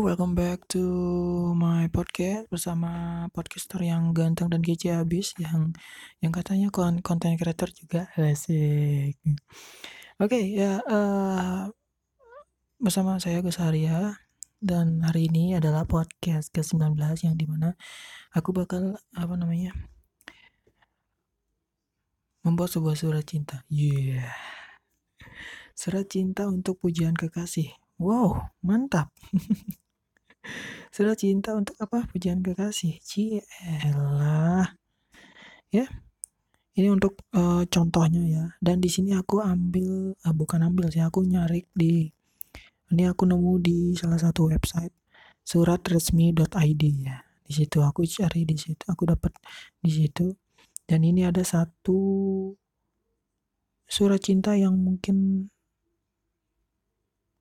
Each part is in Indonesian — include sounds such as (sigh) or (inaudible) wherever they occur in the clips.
Welcome back to my podcast bersama podcaster yang ganteng dan kece habis yang yang katanya kon konten creator juga asik. Oke okay, ya uh, bersama saya Gus Arya dan hari ini adalah podcast ke-19 yang di mana aku bakal apa namanya membuat sebuah surat cinta. Yeah. Surat cinta untuk pujian kekasih. Wow, mantap. (laughs) Surat cinta untuk apa? Pujian kekasih. Cielah. Ya. Ini untuk uh, contohnya ya. Dan di sini aku ambil uh, bukan ambil sih, aku nyari di ini aku nemu di salah satu website suratresmi.id ya. Di situ aku cari di situ, aku dapat di situ. Dan ini ada satu surat cinta yang mungkin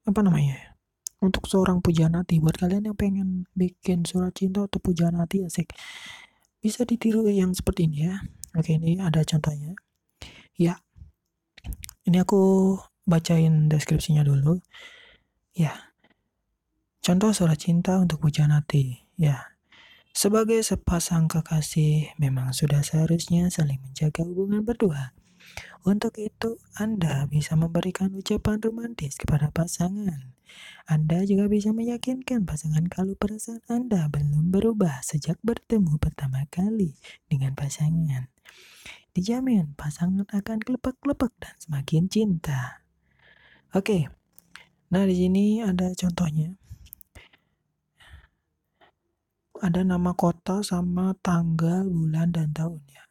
apa namanya untuk seorang pujaan hati buat kalian yang pengen bikin surat cinta atau pujaan hati asik. Bisa ditiru yang seperti ini ya. Oke ini ada contohnya. Ya. Ini aku bacain deskripsinya dulu. Ya. Contoh surat cinta untuk pujaan hati ya. Sebagai sepasang kekasih memang sudah seharusnya saling menjaga hubungan berdua. Untuk itu, Anda bisa memberikan ucapan romantis kepada pasangan. Anda juga bisa meyakinkan pasangan kalau perasaan Anda belum berubah sejak bertemu pertama kali dengan pasangan. Dijamin pasangan akan kelepak-kelepak dan semakin cinta. Oke. Nah, di sini ada contohnya. Ada nama kota sama tanggal, bulan, dan tahun ya.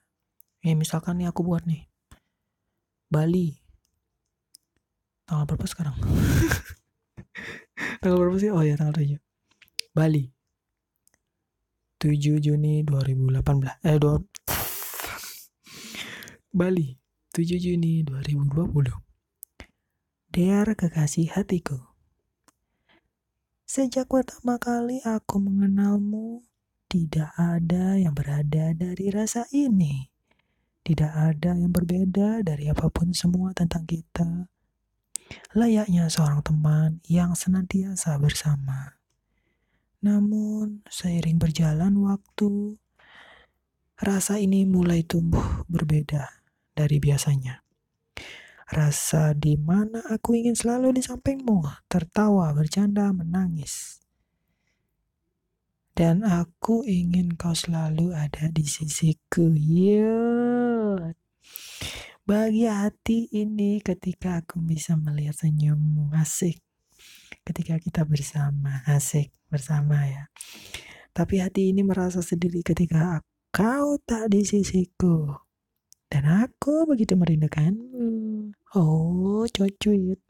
Ya, misalkan nih aku buat nih. Bali tanggal berapa sekarang (laughs) tanggal berapa sih? Oh ya tanggal 7 Bali. 7 Juni 2018 eh 2 Bali. 7 Juni 2020 Dear kekasih hatiku Sejak pertama kali aku mengenalmu tidak ada yang berada dari rasa ini. Tidak ada yang berbeda dari apa pun semua tentang kita. Layaknya seorang teman yang senantiasa bersama. Namun, seiring berjalan waktu, rasa ini mulai tumbuh berbeda dari biasanya. Rasa di mana aku ingin selalu di sampingmu, tertawa, bercanda, menangis. Dan aku ingin kau selalu ada di sisiku. Yeah. Bahagia hati ini ketika aku bisa melihat senyummu asik. Ketika kita bersama asik bersama ya. Tapi hati ini merasa sendiri ketika kau tak di sisiku. Dan aku begitu merindukanmu. Oh, cuit.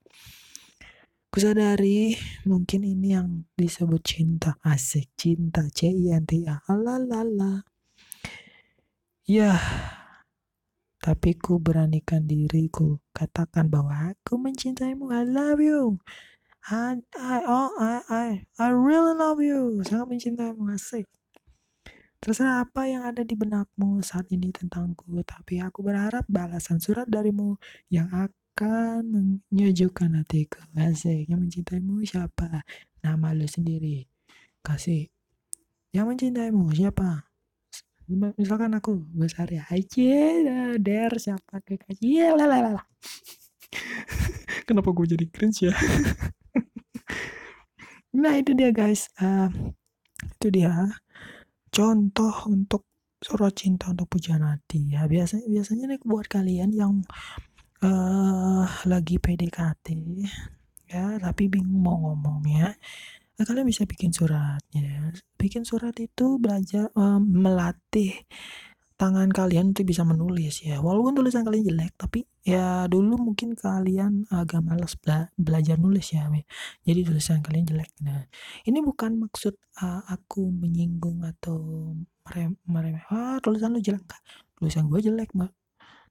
Kusadari mungkin ini yang disebut cinta asik, cinta C I N T A. Alalala. Ya, tapi ku beranikan diriku katakan bahwa aku mencintaimu. I love you. I, I, oh, I, I, I really love you. Sangat mencintaimu. Asik. Terserah apa yang ada di benakmu saat ini tentangku, tapi aku berharap balasan surat darimu yang akan menyejukkan hatiku. Asik, yang mencintaimu siapa? Nama lu sendiri. Kasih. Yang mencintaimu siapa? Misalkan aku besar ya aja der siapa kekasih lah lah lah (laughs) kenapa gue jadi cringe ya? (laughs) Nah itu dia guys. Uh, itu dia. Contoh untuk surat cinta untuk pujian hati ya. Biasanya biasanya nih buat kalian yang uh, lagi PDKT ya tapi bingung mau ngomong ya Nah, kalian bisa bikin suratnya. Bikin surat itu belajar um, melatih tangan kalian untuk bisa menulis ya. Walaupun tulisan kalian jelek, tapi ya dulu mungkin kalian agak malas bela belajar nulis ya. Jadi tulisan kalian jelek. Nah, ini bukan maksud uh, aku menyinggung atau merem meremeh. Ah, tulisan lu jelek? Tulisan gue jelek, Mbak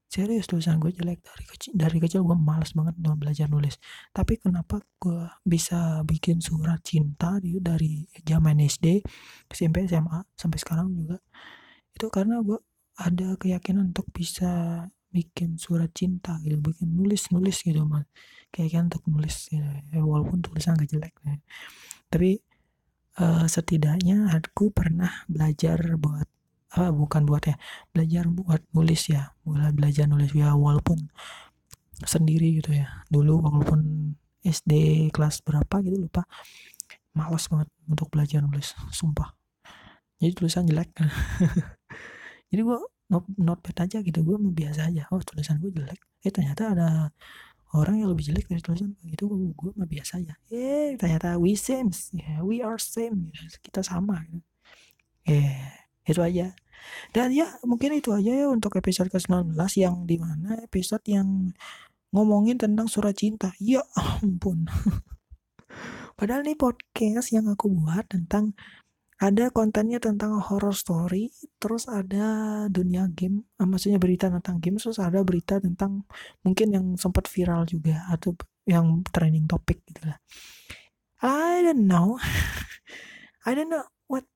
serius tulisan gue jelek. Dari kecil dari kecil gue malas banget untuk belajar nulis. Tapi kenapa gue bisa bikin surat cinta gitu dari zaman SD SMP SMA sampai sekarang juga? Itu karena gue ada keyakinan untuk bisa bikin surat cinta gitu bikin nulis nulis gitu mas. Keyakinan untuk nulis ya, walaupun tulisan gak jelek ya. tapi uh, setidaknya aku pernah belajar buat uh, bukan buat ya belajar buat nulis ya mulai belajar nulis ya walaupun sendiri gitu ya. Dulu walaupun SD kelas berapa gitu lupa. Malas banget untuk belajar nulis sumpah. Jadi tulisan jelek. (laughs) Jadi gue not, not bad aja gitu gue biasa aja. Oh tulisan gue jelek. Eh ternyata ada orang yang lebih jelek dari tulisan gue gitu gue gue mah biasa aja. Eh ternyata we same yeah, we are same. Gitu. kita sama gitu. eh itu aja dan ya mungkin itu aja ya untuk episode ke-19 yang di mana episode yang ngomongin tentang surat cinta ya ampun (laughs) padahal ini podcast yang aku buat tentang ada kontennya tentang horror story, terus ada dunia game, ah, maksudnya berita tentang game, terus ada berita tentang mungkin yang sempat viral juga atau yang trending topik gitu lah. I don't know. (laughs) I don't know what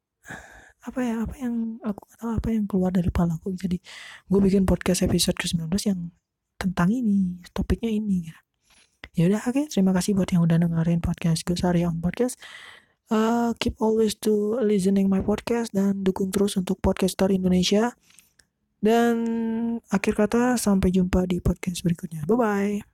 apa ya apa yang aku tahu apa yang keluar dari palaku. Jadi gue bikin podcast episode ke-19 yang tentang ini topiknya ini. Gitu. ya udah oke. Okay. terima kasih buat yang udah dengerin podcast gue Sariang Podcast. Uh, keep always to listening my podcast dan dukung terus untuk podcaster Indonesia. Dan akhir kata sampai jumpa di podcast berikutnya. Bye bye